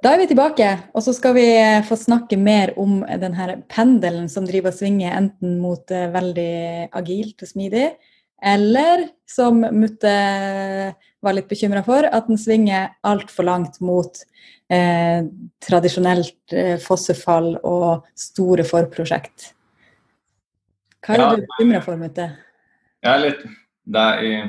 Da er vi tilbake, og så skal vi eh, få snakke mer om denne pendelen som driver og svinger enten mot eh, veldig agilt og smidig, eller som Mutte var litt bekymra for, at den svinger altfor langt mot eh, tradisjonelt eh, fossefall og store forprosjekt. Hva er ja, du bekymra for, Mutte? Jeg er litt Det er i i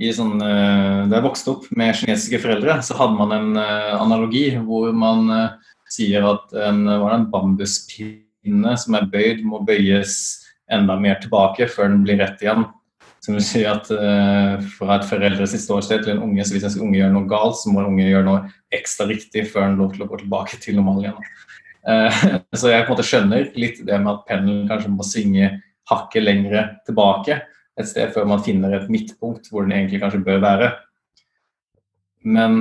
sånn, eh, da jeg vokste opp med kinesiske foreldre, så hadde man en uh, analogi hvor man uh, sier at en, en bambuspinne som er bøyd, må bøyes enda mer tilbake før den blir rett igjen. Som vil si at uh, Fra et foreldres ståsted til en unge, så hvis en unge gjør noe galt, så må en unge gjøre noe ekstra riktig før den lov til å gå tilbake til normalen igjen. så jeg på en måte skjønner litt det med at pendelen kanskje må svinge hakket lengre tilbake et sted før man finner et midtpunkt hvor den egentlig kanskje bør være. Men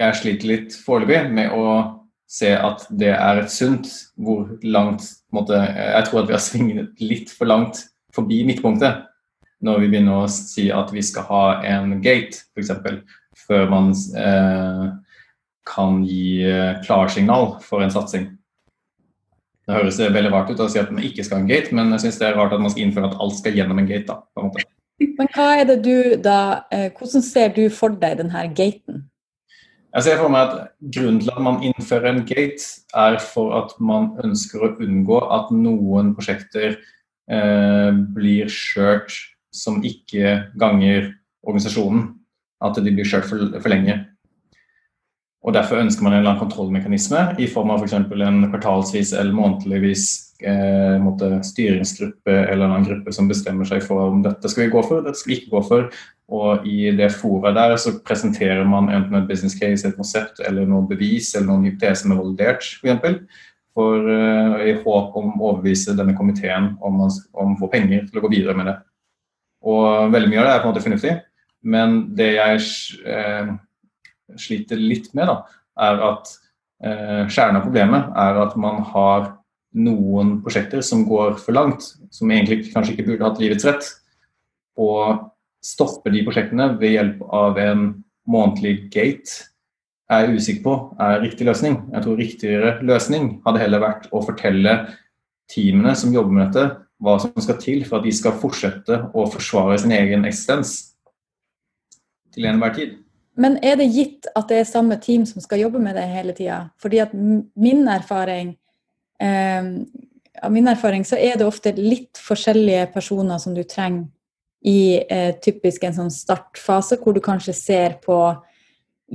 jeg sliter litt foreløpig med å se at det er et sunt hvor langt måte, Jeg tror at vi har svinget litt for langt forbi midtpunktet når vi begynner å si at vi skal ha en gate, f.eks., før man eh, kan gi eh, klarsignal for en satsing. Det høres veldig rart ut å si at man ikke skal ha en gate, men jeg syns det er rart at man skal innføre at alt skal gjennom en gate. da, på en måte. Men hva er det du da, eh, Hvordan ser du for deg denne gaten? Jeg ser for meg at Grunnen til at man innfører en gate, er for at man ønsker å unngå at noen prosjekter eh, blir skjørt som ikke ganger organisasjonen. At de blir skjørt for, for lenge. Og Derfor ønsker man en eller annen kontrollmekanisme i form av f.eks. en kvartalsvis eller månedligvis eh, styringsgruppe eller en annen gruppe som bestemmer seg for om dette skal vi gå for, dette skal vi ikke gå for. Og i det foret der så presenterer man enten et business case, et konsept eller noe bevis eller noen hypotese som er validert, f.eks. For, uh, i håp om å overbevise denne komiteen om, om å få penger til å gå videre med det. Og veldig mye av det er på en måte fornuftig, men det jeg uh, sliter litt med, da, er at eh, kjernen av problemet er at man har noen prosjekter som går for langt, som egentlig kanskje ikke burde hatt livets rett. Og stoppe de prosjektene ved hjelp av en månedlig gate er jeg usikker på er riktig løsning. Jeg tror riktigere løsning hadde heller vært å fortelle teamene som jobber med dette, hva som skal til for at de skal fortsette å forsvare sin egen eksistens til enhver tid. Men er det gitt at det er samme team som skal jobbe med det hele tida? Fordi at min erfaring eh, Av min erfaring så er det ofte litt forskjellige personer som du trenger i eh, typisk en sånn startfase, hvor du kanskje ser på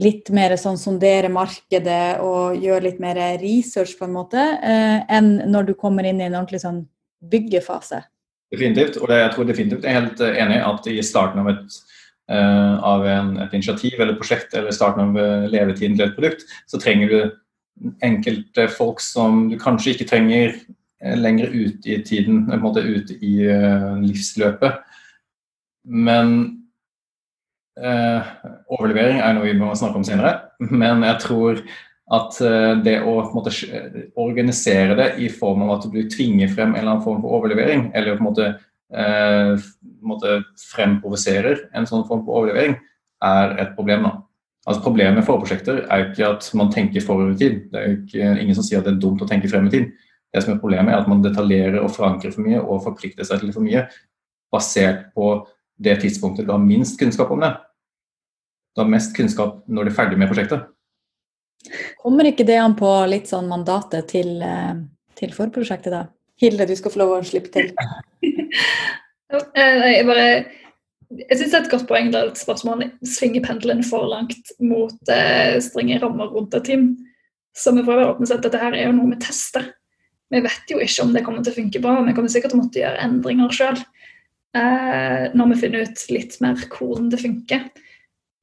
litt mer sånn sondere markedet og gjør litt mer research, på en måte, eh, enn når du kommer inn i en ordentlig sånn byggefase. Definitivt. Og jeg tror definitivt jeg er helt enig i at i starten av et Eh, av en, et initiativ eller prosjekt eller starten av eh, levetiden til et produkt, så trenger du enkelte folk som du kanskje ikke trenger eh, lenger ut i tiden, på en måte ut i livsløpet. Men eh, overlevering er noe vi må snakke om senere. Men jeg tror at det å måte, organisere det i form av at du tvinger frem en eller annen form for overlevering, eller på en måte eh, fremprovoserer en sånn form for overlevering, er et problem. da. Altså Problemet med forprosjekter er ikke at man tenker forover i tid. Det er ikke, ingen som sier at det er dumt å tenke frem i tid. Det som er Problemet er at man detaljerer og forankrer for mye og forplikter seg til for mye basert på det tidspunktet du har minst kunnskap om det. Du har mest kunnskap når du er ferdig med prosjektet. Kommer ikke det an på litt sånn mandatet til, eh, til forprosjektet, da? Hilde, du skal få lov å slippe til. Eh, jeg bare jeg syns det er et godt poeng der spørsmålet svinger pendelen for langt mot eh, strenge rammer rundt et team. Så vi får være åpne at dette her er jo noe vi tester. Vi vet jo ikke om det kommer til å funke bra. Vi kommer sikkert til å måtte gjøre endringer sjøl eh, når vi finner ut litt mer hvordan det funker.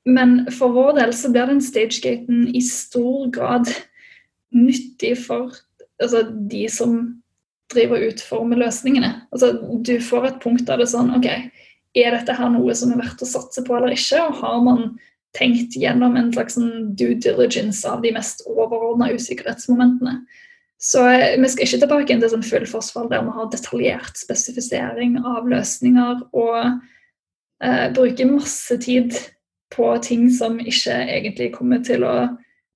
Men for vår del så blir den stagegaten i stor grad nyttig for altså, de som drive og utforme løsningene. Altså, du får et punkt der det sånn OK, er dette her noe som er verdt å satse på eller ikke? Og har man tenkt gjennom en slags sånn due diligence av de mest overordna usikkerhetsmomentene? Så eh, vi skal ikke tilbake til sånn full forsvar der vi har detaljert spesifisering av løsninger og eh, bruker masse tid på ting som ikke egentlig kommer til å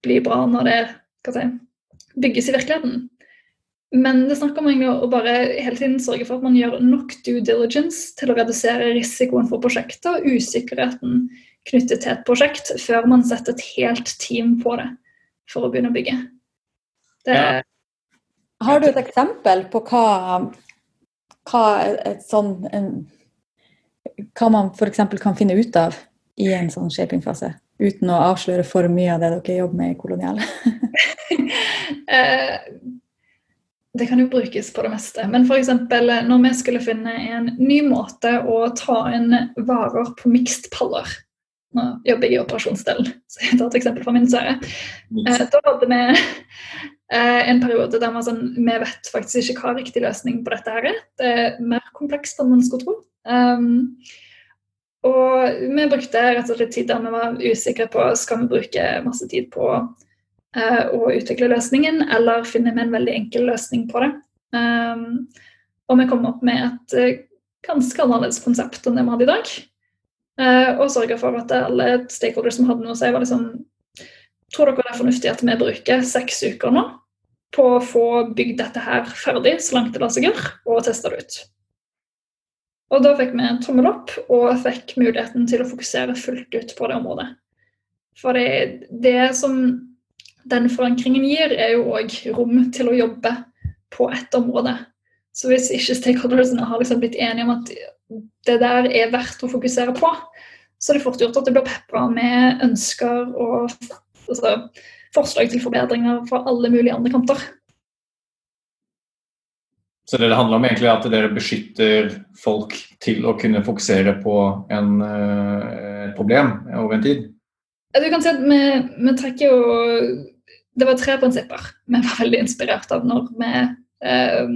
bli bra når det si, bygges i virkeligheten. Men det snakker om å bare hele tiden sørge for at man gjør nok due diligence til å redusere risikoen for prosjektet og usikkerheten knyttet til et prosjekt, før man setter et helt team på det for å begynne å bygge. Det... Ja. Har du et eksempel på hva, hva, sånn, en, hva man f.eks. kan finne ut av i en sånn shapingfase? Uten å avsløre for mye av det dere jobber med i Kolonial. Eh, det kan jo brukes på det meste. Men f.eks. når vi skulle finne en ny måte å ta inn varer på mixed-paller Nå jobber jeg i operasjonsdelen, så jeg tar et eksempel fra min serie. Eh, da hadde vi eh, en periode der vi, sånn, vi vet faktisk ikke hva riktig løsning på dette her er. Det er mer komplekst enn man skulle tro. Um, og vi brukte rett og slett tid der vi var usikre på skal vi bruke masse tid på uh, å utvikle løsningen, eller finne en veldig enkel løsning på det. Um, og vi kom opp med et uh, ganske annerledes konsept enn det vi hadde i dag. Uh, og sørga for at alle stakeholders som hadde noe å si, var liksom Tror dere det er fornuftig at vi bruker seks uker nå på å få bygd dette her ferdig så langt det lar seg gjøre, og teste det ut? Og da fikk vi tommel opp og fikk muligheten til å fokusere fullt ut på det området. For det, det som den forankringen gir, er jo òg rom til å jobbe på ett område. Så hvis ikke stakeholdersene har liksom blitt enige om at det der er verdt å fokusere på, så er det fort gjort at det blir pepra med ønsker og altså, forslag til forbedringer fra alle mulige andre kanter. Så det det handler om egentlig at dere beskytter folk til å kunne fokusere på en, eh, et problem over en tid? Du kan si at vi, vi trekker jo Det var tre prinsipper vi var veldig inspirert av når vi eh,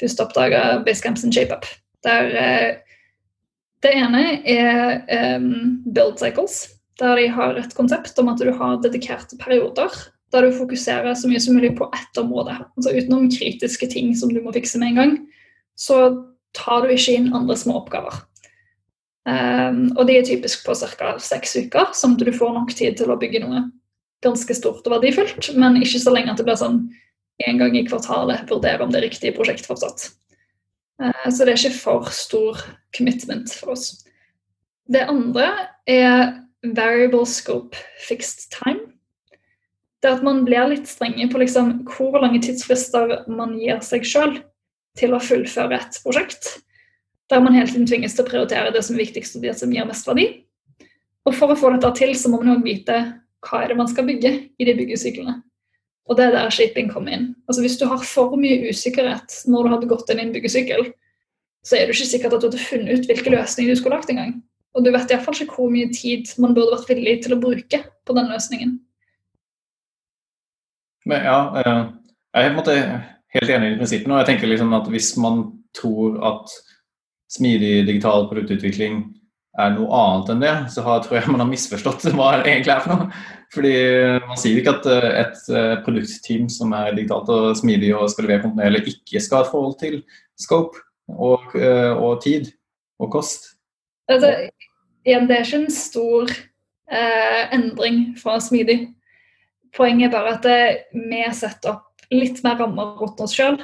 først oppdaga Basecamps and ShapeUp. Der eh, det ene er eh, build cycles, der de har et konsept om at du har dedikerte perioder der du fokuserer så mye som mulig på ett område. Altså Utenom kritiske ting som du må fikse med en gang, så tar du ikke inn andre små oppgaver. Um, og de er typisk på ca. seks uker, som du får nok tid til å bygge noe ganske stort og verdifullt, men ikke så lenge at det blir sånn en gang i kvartalet vurdere om det er riktig prosjekt fortsatt. Uh, så det er ikke for stor commitment for oss. Det andre er variable scope fixed time det at man blir litt strenge på liksom hvor lange tidsfrister man gir seg sjøl til å fullføre et prosjekt. Der man hele tiden tvinges til å prioritere det som er viktigst og det som gir mest verdi. Og for å få dette til, så må man òg vite hva er det man skal bygge i de byggesyklene. Og det er der shaping kommer inn. Altså Hvis du har for mye usikkerhet når du hadde gått inn i en byggesykkel, så er det ikke sikkert at du hadde funnet ut hvilke løsninger du skulle lagt engang. Og du vet iallfall ikke hvor mye tid man burde vært villig til å bruke på den løsningen. Men ja, eh, jeg er helt enig i prinsippene. Og jeg tenker liksom at hvis man tror at smidig digital produktutvikling er noe annet enn det, så har, tror jeg man har misforstått hva det egentlig er for noe. Fordi Man sier ikke at eh, et eh, produktteam som er digitalt og smidig og skal levere kontinuerlig, ikke skal ha et forhold til scope og, og tid og kost. Altså, igjen, det er ikke en stor eh, endring fra smidig Poenget er bare at vi setter opp litt mer rammer rundt oss sjøl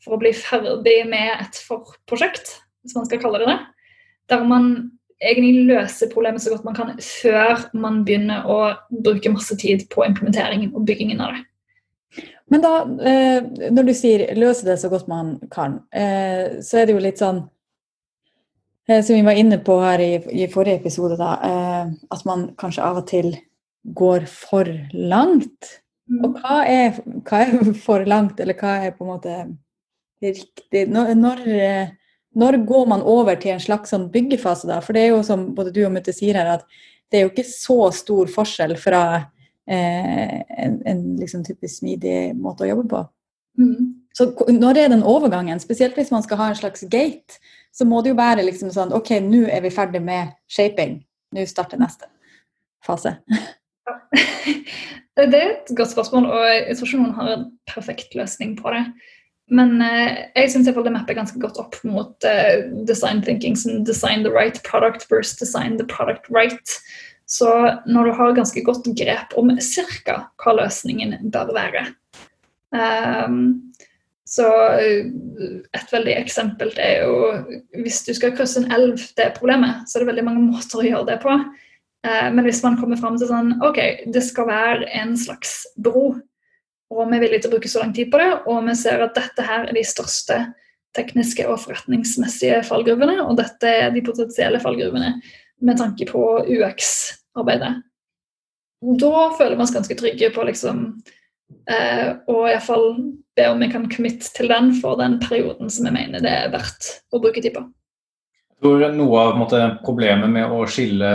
for å bli ferdig med et forprosjekt, hvis man skal kalle det det. Der man egentlig løser problemet så godt man kan før man begynner å bruke masse tid på implementeringen og byggingen av det. Men da, eh, når du sier 'løse det så godt man kan', eh, så er det jo litt sånn eh, Som vi var inne på her i, i forrige episode, da, at man kanskje av og til går for langt. Mm. Og hva er, hva er, for langt, eller hva er på en måte riktig? Når, når, går man over til en slags sånn byggefase, da? For det er jo som både du og Mutte sier her, at det er jo ikke så stor forskjell fra eh, en, en liksom typisk smidig måte å jobbe på. Mm. Så når er den overgangen, spesielt hvis man skal ha en slags gate, så må det jo være liksom sånn OK, nå er vi ferdig med shaping. Nå starter neste fase. Det er et godt spørsmål, og jeg tror ikke noen har en perfekt løsning på det. Men eh, jeg syns det mapper ganske godt opp mot eh, design thinking som design the right product versus design the product right. Så når du har ganske godt grep om ca. hva løsningen bør være um, Så et veldig eksempel er jo hvis du skal krysse en elv, det er problemet, så er det veldig mange måter å gjøre det på. Eh, men hvis man kommer fram til sånn OK, det skal være en slags bro, og vi er villige til å bruke så lang tid på det, og vi ser at dette her er de største tekniske og forretningsmessige fallgruvene, og dette er de potensielle fallgruvene med tanke på UX-arbeidet. Da føler vi oss ganske trygge på liksom eh, Og iallfall be om vi kan commit til den for den perioden som vi mener det er verdt å bruke tid på. Jeg tror noe av måte, problemet med å skille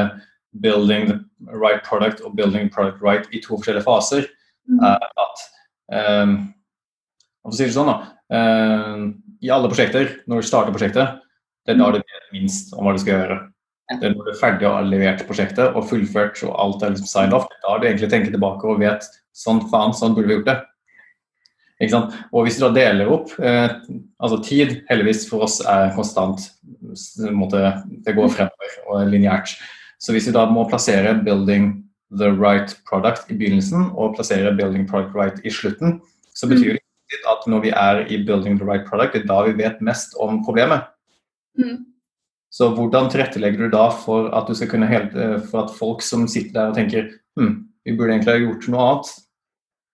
building the right product og building product right i to forskjellige faser, mm. er at for å si det sånn da, um, I alle prosjekter, når du starter prosjektet, det er da mm. du vet minst om hva du skal gjøre. Det er når du er ferdig og har levert prosjektet og fullført og alt er liksom signed off, da du egentlig tenker tilbake og vet sånn faen, sånn burde vi gjort det. Ikke sant? Og hvis du da deler opp eh, altså Tid heldigvis for oss er konstant. Måte, det går fremover og er lineært. Så hvis vi da må plassere 'building the right product' i begynnelsen og plassere 'building product right' i slutten, så betyr mm. det at når vi er i 'building the right product', det er da vi vet mest om problemet. Mm. Så hvordan tilrettelegger du da for at, du skal kunne helt, eh, for at folk som sitter der og tenker hm, vi burde egentlig ha gjort noe annet,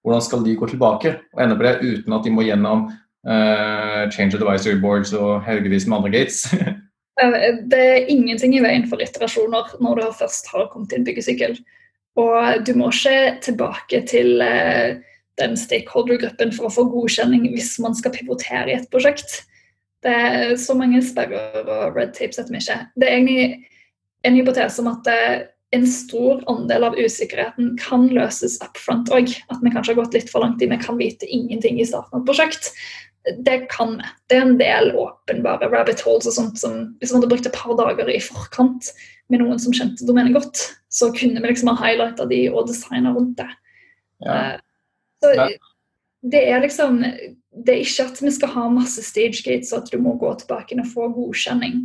hvordan skal de gå tilbake og ende på det uten at de må gjennom uh, change advisory boards og haugevis med andre gates? Eh, det er ingenting i veien for iterasjoner når du først har kommet en byggesykkel. Og du må ikke tilbake til uh, den stakeholder-gruppen for å få godkjenning hvis man skal pivotere i et prosjekt. Det er så mange sperrer og red tapes at vi ikke Det er egentlig en hypotese om at eh, en stor andel av usikkerheten kan løses up front òg. At vi kanskje har gått litt for langt i vi kan vite ingenting i starten av et prosjekt. Det kan vi. Det er en del åpenbare rabbit holes og sånt som Hvis man hadde brukt et par dager i forkant med noen som kjente domenet godt, så kunne vi liksom ha highlighta de og designa rundt det. Ja. Eh, så det er liksom det er ikke at vi skal ha masse stage gates og at du må gå tilbake og få godkjenning.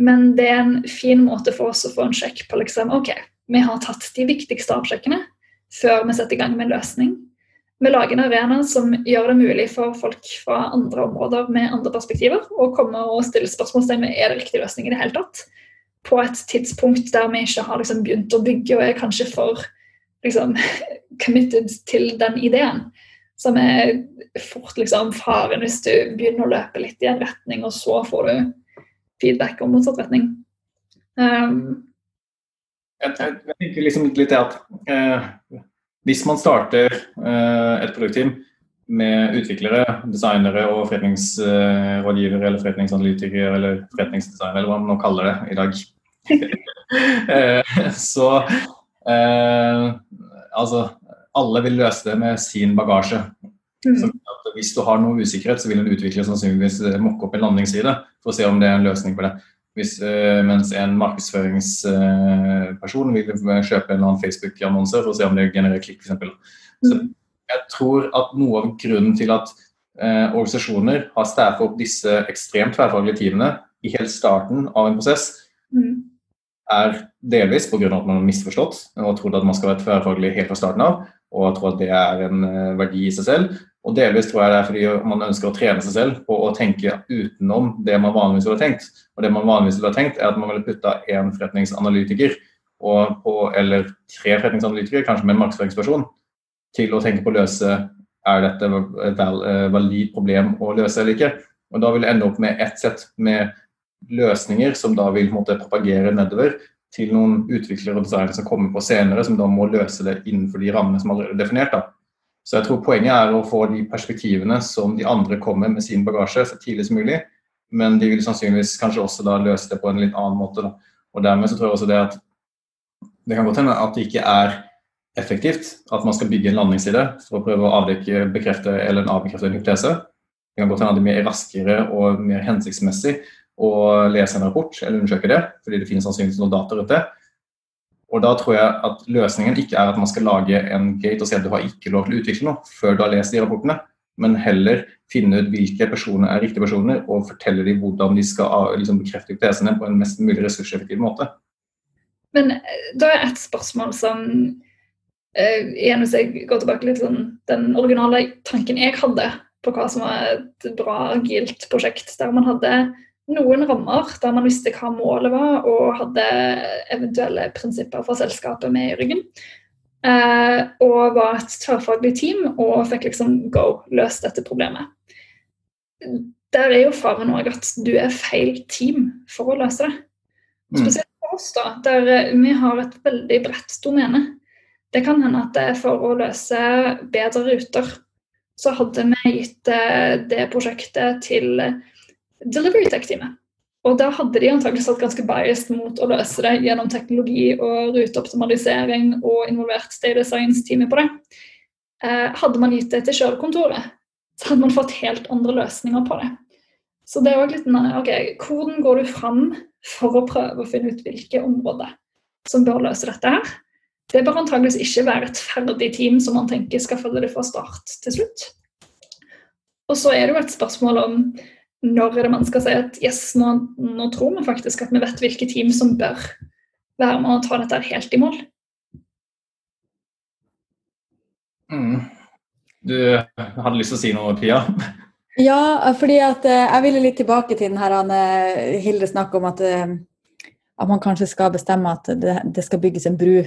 Men det er en fin måte for oss å få en sjekk på liksom, ok, vi har tatt de viktigste avsjekkene før vi setter i gang med en løsning. Vi lager en arena som gjør det mulig for folk fra andre områder med andre perspektiver å komme og stille spørsmålstegn ved er det riktig løsning i det hele tatt. På et tidspunkt der vi ikke har liksom begynt å bygge og er kanskje for liksom, committed til den ideen som er fort liksom faren hvis du begynner å løpe litt i en retning, og så får du feedback om motsatt retning. Um, jeg, jeg, jeg, tenker liksom litt det at eh, hvis man starter eh, et produktteam med utviklere, designere og forretningsrådgivere eller forretningsanalytikere eller forretningsdesignere, eller hva man nå kaller det i dag, eh, så eh, altså alle vil løse det med sin bagasje. Mm. Hvis du har noe usikkerhet, så vil en utvikler sannsynligvis mokke opp en landingsside for å se om det er en løsning på det. Hvis, uh, mens en markedsføringsperson vil kjøpe en eller annen Facebook-annonse for å se om det genererer klikk, f.eks. Mm. Så jeg tror at noe av grunnen til at uh, organisasjoner har staffet opp disse ekstremt tverrfaglige teamene i helt starten av en prosess, mm. er delvis pga. at man har misforstått og trodd at man skal være tverrfaglig helt fra starten av, og tror at det er en eh, verdi i seg selv. Og delvis tror jeg det er fordi man ønsker å trene seg selv på å tenke utenom det man vanligvis ville tenkt. Og det man vanligvis ville tenkt, er at man ville putta én forretningsanalytiker på, eller tre forretningsanalytikere, kanskje med en markedsføringsperson, til å tenke på å løse er dette et eh, valid problem å løse eller ikke. Og Da vil det ende opp med ett sett med løsninger som da vil måte, propagere nedover til noen utviklere og designere som kommer på senere, som da må løse det innenfor de rammene som allerede er definert. Da. Så jeg tror poenget er å få de perspektivene som de andre kommer med sin bagasje, så tidlig som mulig. Men de vil sannsynligvis kanskje også da løse det på en litt annen måte. Da. Og dermed så tror jeg også det at det kan godt hende at det ikke er effektivt at man skal bygge en landingsside for å prøve å avdekke, bekrefte eller avbekrefte en hypotese. Det kan godt hende at det er mer raskere og mer hensiktsmessig å lese en rapport eller undersøke det, fordi det finnes sannsynligvis noen data rundt det. Og da tror jeg at løsningen ikke er at man skal lage en gate og si at du har ikke lov til å utvikle noe før du har lest de rapportene, men heller finne ut hvilke personer er riktige personer, og fortelle dem hvordan de skal liksom, bekrefte tesene på en mest mulig ressurseffektiv måte. Men eh, da er et spørsmål som uh, igjen Hvis jeg går tilbake litt sånn Den originale tanken jeg hadde på hva som var et bra agilt prosjekt, der man hadde noen rammer der man visste hva målet var, og hadde eventuelle prinsipper for selskapet med i ryggen. Eh, og var et tverrfaglig team og fikk liksom go, løst dette problemet. Der er jo faren òg at du er feil team for å løse det. Spesielt for oss, da, der eh, vi har et veldig bredt domene. Det kan hende at det er for å løse bedre ruter, så hadde vi gitt eh, det prosjektet til Delivery Tech-teamet. Og da hadde de antakelig satt ganske biased mot å løse det gjennom teknologi og ruteoptimalisering og involvert data science-teamet på det. Eh, hadde man gitt det til kjølekontoret, så hadde man fått helt andre løsninger på det. Så det er òg litt ok, Hvordan går du fram for å prøve å finne ut hvilke områder som bør løse dette her? Det bør antageligvis ikke være et ferdig team som man tenker skal følge det fra start til slutt. Og så er det jo et spørsmål om når er det man skal si at yes, nå, nå tror vi faktisk at vi vet hvilke team som bør være med å ta dette helt i mål. Mm. Du hadde lyst til å si noe, Pia? Ja, fordi at eh, jeg ville litt tilbake til den her eh, Hilde snakker om at, eh, at, man kanskje skal bestemme at det, det, skal bygges en bru.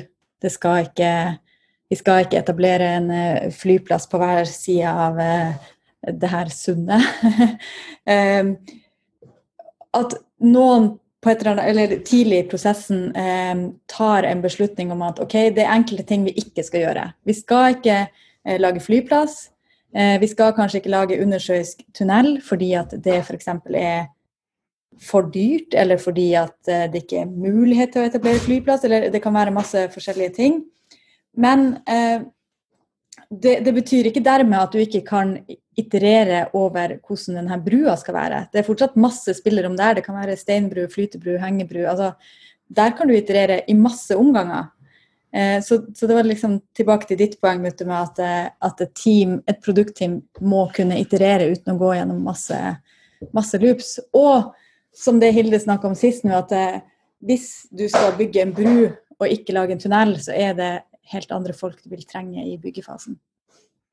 Det skal ikke, vi skal ikke etablere en flyplass på hver side av det her sunne. at noen på et eller annet, eller tidlig i prosessen eh, tar en beslutning om at ok, det er enkelte ting vi ikke skal gjøre. Vi skal ikke eh, lage flyplass. Eh, vi skal kanskje ikke lage undersjøisk tunnel fordi at det f.eks. er for dyrt, eller fordi at eh, det ikke er mulighet til å etablere flyplass, eller det kan være masse forskjellige ting. Men eh, det, det, betyr ikke dermed at du ikke kan iterere over hvordan denne brua skal være. Det er fortsatt masse spillerom der. Det kan være steinbru, flytebru, hengebru. Altså, der kan du iterere i masse omganger. Eh, så, så, det var liksom tilbake til ditt poeng med at, eh, at et, team, et produktteam må kunne iterere uten å gå gjennom masse, masse loops. Og som det Hilde snakka om sist nå, at eh, hvis du skal bygge en bru og ikke lage en tunnel, så er det helt andre folk du vil trenge i byggefasen.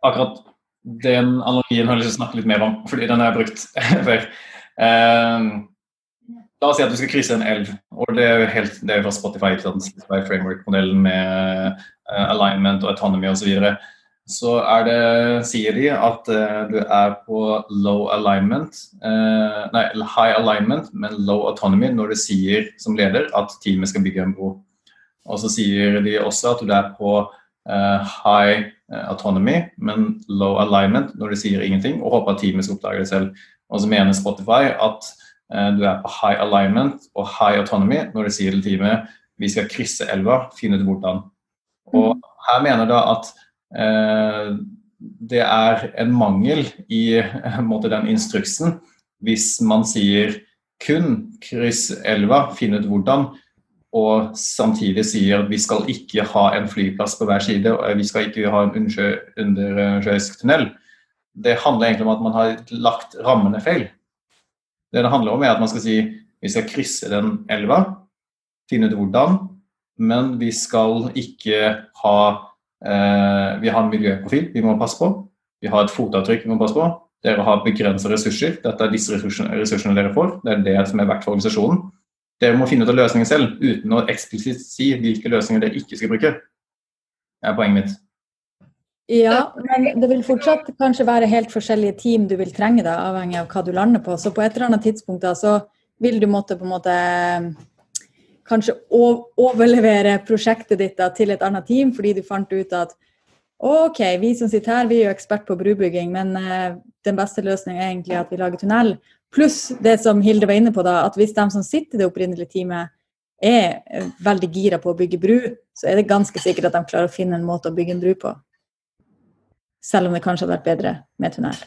Akkurat den analogien har jeg lyst til å snakke litt mer om, fordi den har jeg brukt før. Uh, La oss si at du skal krysse en elv, og det er jo helt, det er fra Spotify, Spotify Framework-modellen med uh, alignment og autonomy osv. Så, videre. så er det, sier de at uh, du er på low alignment, uh, nei, high alignment, men low autonomy når du sier som leder at teamet skal bygge en bro. Og så sier de også at du er på high autonomy, men low alignment når du sier ingenting, og håper at teamet skal oppdage det selv. Og så mener Spotify at Eh, du er på high alignment og high autonomy når du sier til teamet vi skal krysse elva, finne ut hvordan. Og mm. her mener da at eh, det er en mangel i måte, den instruksen hvis man sier kun kryss elva, finne ut hvordan, og samtidig sier at vi skal ikke ha en flyplass på hver side og vi skal ikke ha en undersjøisk tunnel. Det handler egentlig om at man har lagt rammene feil. Det det handler om, er at man skal si vi skal krysse den elva, finne ut hvordan, men vi skal ikke ha eh, Vi har en miljøprofil vi må passe på. Vi har et fotavtrykk vi må passe på. Dere har begrensa ressurser. Dette er disse ressursene, ressursene, dere får. Det er det som er verdt for organisasjonen. Dere må finne ut av løsningen selv, uten å eksplisitt si hvilke løsninger dere ikke skal bruke. Det er poenget mitt. Ja, men det vil fortsatt kanskje være helt forskjellige team du vil trenge, da, avhengig av hva du lander på. Så på et eller annet tidspunkt da, så vil du måtte på en måte kanskje overlevere prosjektet ditt da, til et annet team, fordi du fant ut at OK, vi som sitter her, vi er jo ekspert på brubygging, men uh, den beste løsningen er egentlig at vi lager tunnel. Pluss det som Hilde var inne på, da, at hvis de som sitter i det opprinnelige teamet, er eh, veldig gira på å bygge bru, så er det ganske sikkert at de klarer å finne en måte å bygge en bru på. Selv om det kanskje hadde vært bedre med tunnel.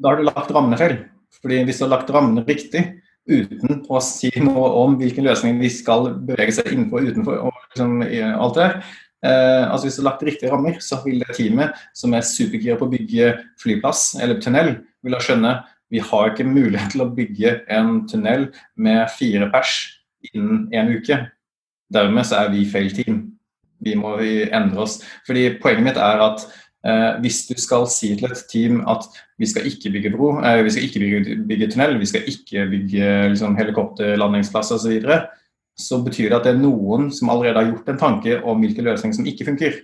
Da har du lagt rammene feil. Fordi hvis du har lagt rammene riktig, uten å si noe om hvilken løsning de skal bevege seg innenfor og utenfor, og liksom, alt det eh, altså Hvis du har lagt riktige rammer, så vil det teamet som er supergira på å bygge flyplass eller tunnel, vil da skjønne vi har ikke mulighet til å bygge en tunnel med fire pers innen en uke. Dermed så er vi feil team. Vi må endre oss. Fordi Poenget mitt er at eh, hvis du skal si til et team at vi skal ikke bygge bro, eh, vi skal ikke bygge, bygge tunnel, vi skal ikke bygge liksom, helikopterlandingsplass osv., så, så betyr det at det er noen som allerede har gjort en tanke om hvilke løsninger som ikke funker.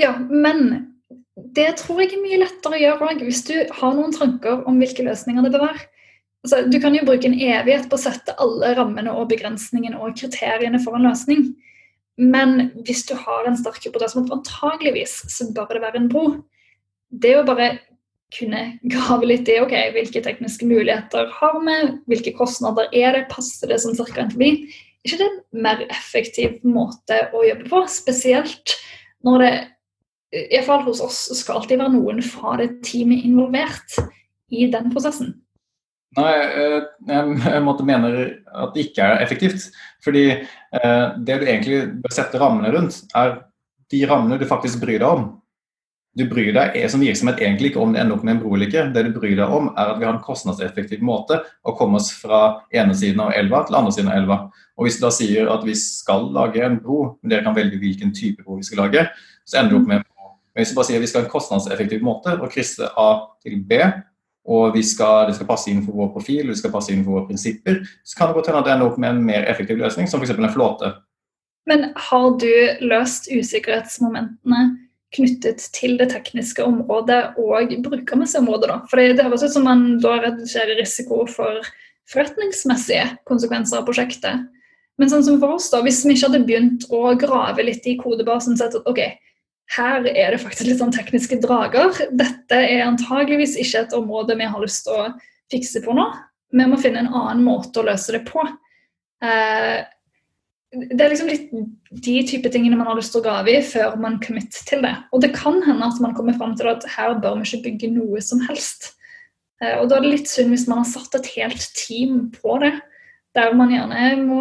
Ja, men det tror jeg er mye lettere å gjøre òg, hvis du har noen tanker om hvilke løsninger det bør være. Altså, du kan jo bruke en evighet på å sette alle rammene og begrensningene og kriteriene for en løsning. Men hvis du har en sterk hypotese om at antageligvis så bør det være en bro, det å bare kunne grave litt i ok, hvilke tekniske muligheter har vi, hvilke kostnader er det, passer det som ca. en forbi, ikke det en mer effektiv måte å jobbe på? Spesielt når det iallfall hos oss skal alltid være noen fra det teamet involvert i den prosessen. Nei, eh, jeg måtte mene at det ikke er effektivt. Fordi eh, det du egentlig bør sette rammene rundt, er de rammene du faktisk bryr deg om. Du bryr deg som virksomhet egentlig ikke om det ender opp med en bro eller ikke. Det du bryr deg om, er at vi har en kostnadseffektiv måte å komme oss fra ene siden av elva til andre siden av elva. Og Hvis du da sier at vi skal lage en bro, men dere kan velge hvilken type bro vi skal lage, så ender du opp med men hvis vi bare sier vi skal ha en kostnadseffektiv måte å krysse A til B, og skal, det skal passe inn for vår profil det skal passe inn for våre prinsipper, så kan det godt hende at det ender opp med en mer effektiv løsning, som f.eks. en flåte. Men har du løst usikkerhetsmomentene knyttet til det tekniske området og brukermessige området? da? For det høres ut som man da reduserer risiko for forretningsmessige konsekvenser av prosjektet. Men sånn som for oss da, hvis vi ikke hadde begynt å grave litt i kodebasen, sett at ok, her er det faktisk litt sånn tekniske drager. Dette er antageligvis ikke et område vi har lyst til å fikse på nå. Vi må finne en annen måte å løse det på. Eh, det er liksom litt de type tingene man har lyst til å grave i før man commit til det. Og det kan hende at man kommer fram til at her bør vi ikke bygge noe som helst. Eh, og da er det litt synd hvis man har satt et helt team på det der man gjerne må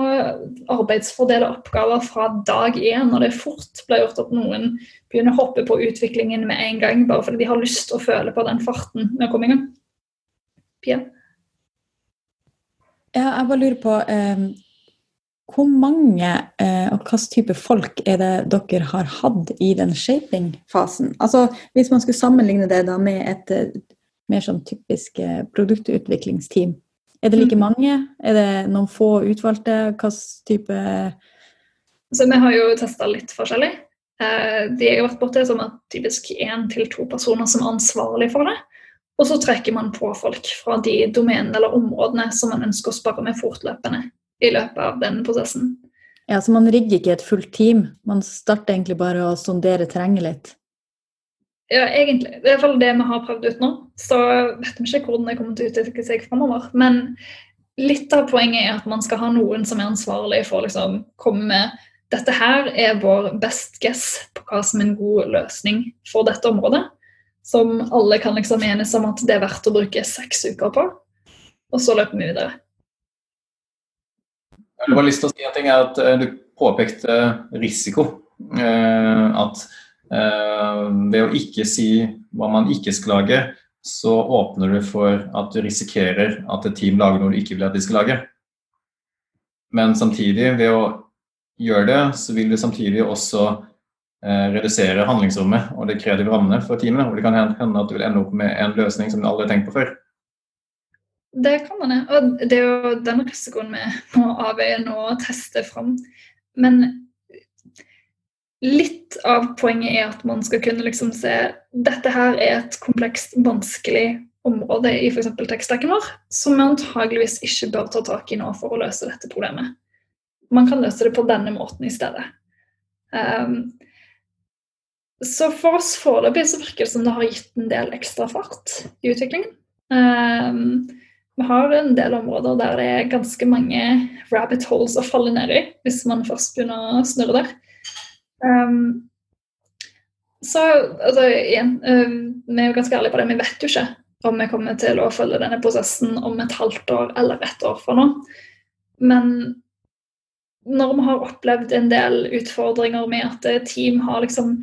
arbeidsfordele oppgaver fra dag én, når det fort blir gjort at noen begynner å hoppe på utviklingen med en gang, bare fordi de har lyst til å føle på den farten med å komme i gang. Pia? Ja, jeg bare lurer på eh, hvor mange eh, og hvilken type folk er det dere har hatt i den shaping-fasen? Altså, Hvis man skulle sammenligne det da med et et mer sånn typisk eh, produktutviklingsteam, er det like mm. mange? Er det noen få utvalgte? Hvilken type Så Vi har jo testa litt forskjellig. Det de jeg har vært borti, som er typisk én til to personer som er ansvarlig for det. Og så trekker man på folk fra de domenene eller områdene som man ønsker å spare med fortløpende i løpet av den prosessen. Ja, Så man rigger ikke et fullt team? Man starter egentlig bare å sondere terrenget litt? Ja, egentlig. Det er fall det vi har prøvd ut nå. Så vet vi ikke hvordan det kommer til å utvikle seg framover. Men litt av poenget er at man skal ha noen som er ansvarlig for å liksom, komme med dette her er vår best guess på hva som er en god løsning for dette området. Som alle kan liksom enes om at det er verdt å bruke seks uker på. Og så løper vi videre. Jeg har lyst til å si en ting er at eh, Du påpekte risiko. Eh, at ved å ikke si hva man ikke skal lage, så åpner du for at du risikerer at et team lager noe du ikke vil at de skal lage. Men samtidig, ved å gjøre det, så vil du samtidig også eh, redusere handlingsrommet og det kreative rammene for teamene. Og det kan hende at du vil ende opp med en løsning som du aldri har tenkt på før. Det kan man, og det er jo den risikoen vi må avveie nå og teste fram. Men litt av poenget er at man skal kunne liksom se dette her er et komplekst, vanskelig område i f.eks. tekstdekken vår, som vi antageligvis ikke bør ta tak i nå for å løse dette problemet. Man kan løse det på denne måten i stedet. Um, så for oss foreløpig så virker det som det har gitt en del ekstra fart i utviklingen. Um, vi har en del områder der det er ganske mange rabbit holes å falle ned i hvis man først begynner å snurre der. Um, så altså, igjen, um, vi er jo ganske ærlige på det. Vi vet jo ikke om vi kommer til å følge denne prosessen om et halvt år eller ett år fra nå. Men når vi har opplevd en del utfordringer med at team har liksom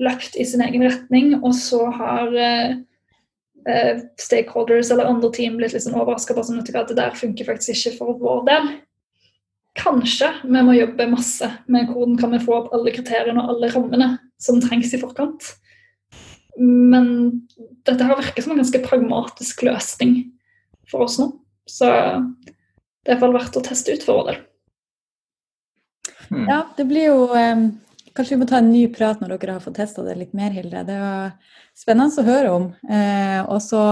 løpt i sin egen retning, og så har uh, uh, stakeholders eller andre team blitt liksom sånn overraska på at det der funker faktisk ikke for vår del, kanskje vi må jobbe masse med hvordan kan vi få opp alle kriteriene og alle rammene som trengs i forkant. Men dette har virket som en ganske pragmatisk løsning for oss nå. Så det er iallfall verdt å teste ut for vår del. Hmm. Ja, det blir jo um, Kanskje vi må ta en ny prat når dere har fått testa det litt mer, Hilde. Det var spennende å høre om. Eh, og så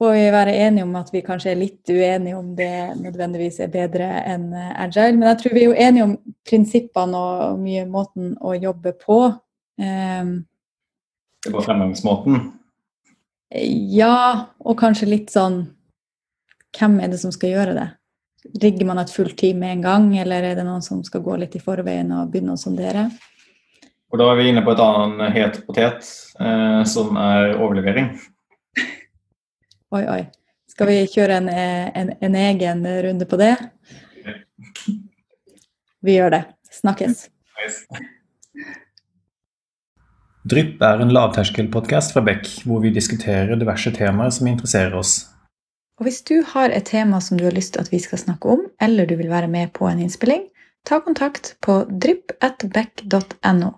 får vi være enige om at vi kanskje er litt uenige om det nødvendigvis er bedre enn eh, agile. Men jeg tror vi er jo enige om prinsippene og mye måten å jobbe på. Um, på fremgangsmåten? Ja, og kanskje litt sånn Hvem er det som skal gjøre det? Rigger man et fullt team med en gang, eller er det noen som skal gå litt i forveien og begynne å sondere? Og Da er vi inne på et annet het potet, eh, som er overlevering. Oi, oi. Skal vi kjøre en, en, en egen runde på det? Vi gjør det. Snakkes. Drypp er en lavterskelpodkast fra Beck, hvor vi diskuterer diverse temaer som interesserer oss. Og Hvis du har et tema som du har lyst til at vi skal snakke om, eller du vil være med på en innspilling, ta kontakt på drypp.beck.no.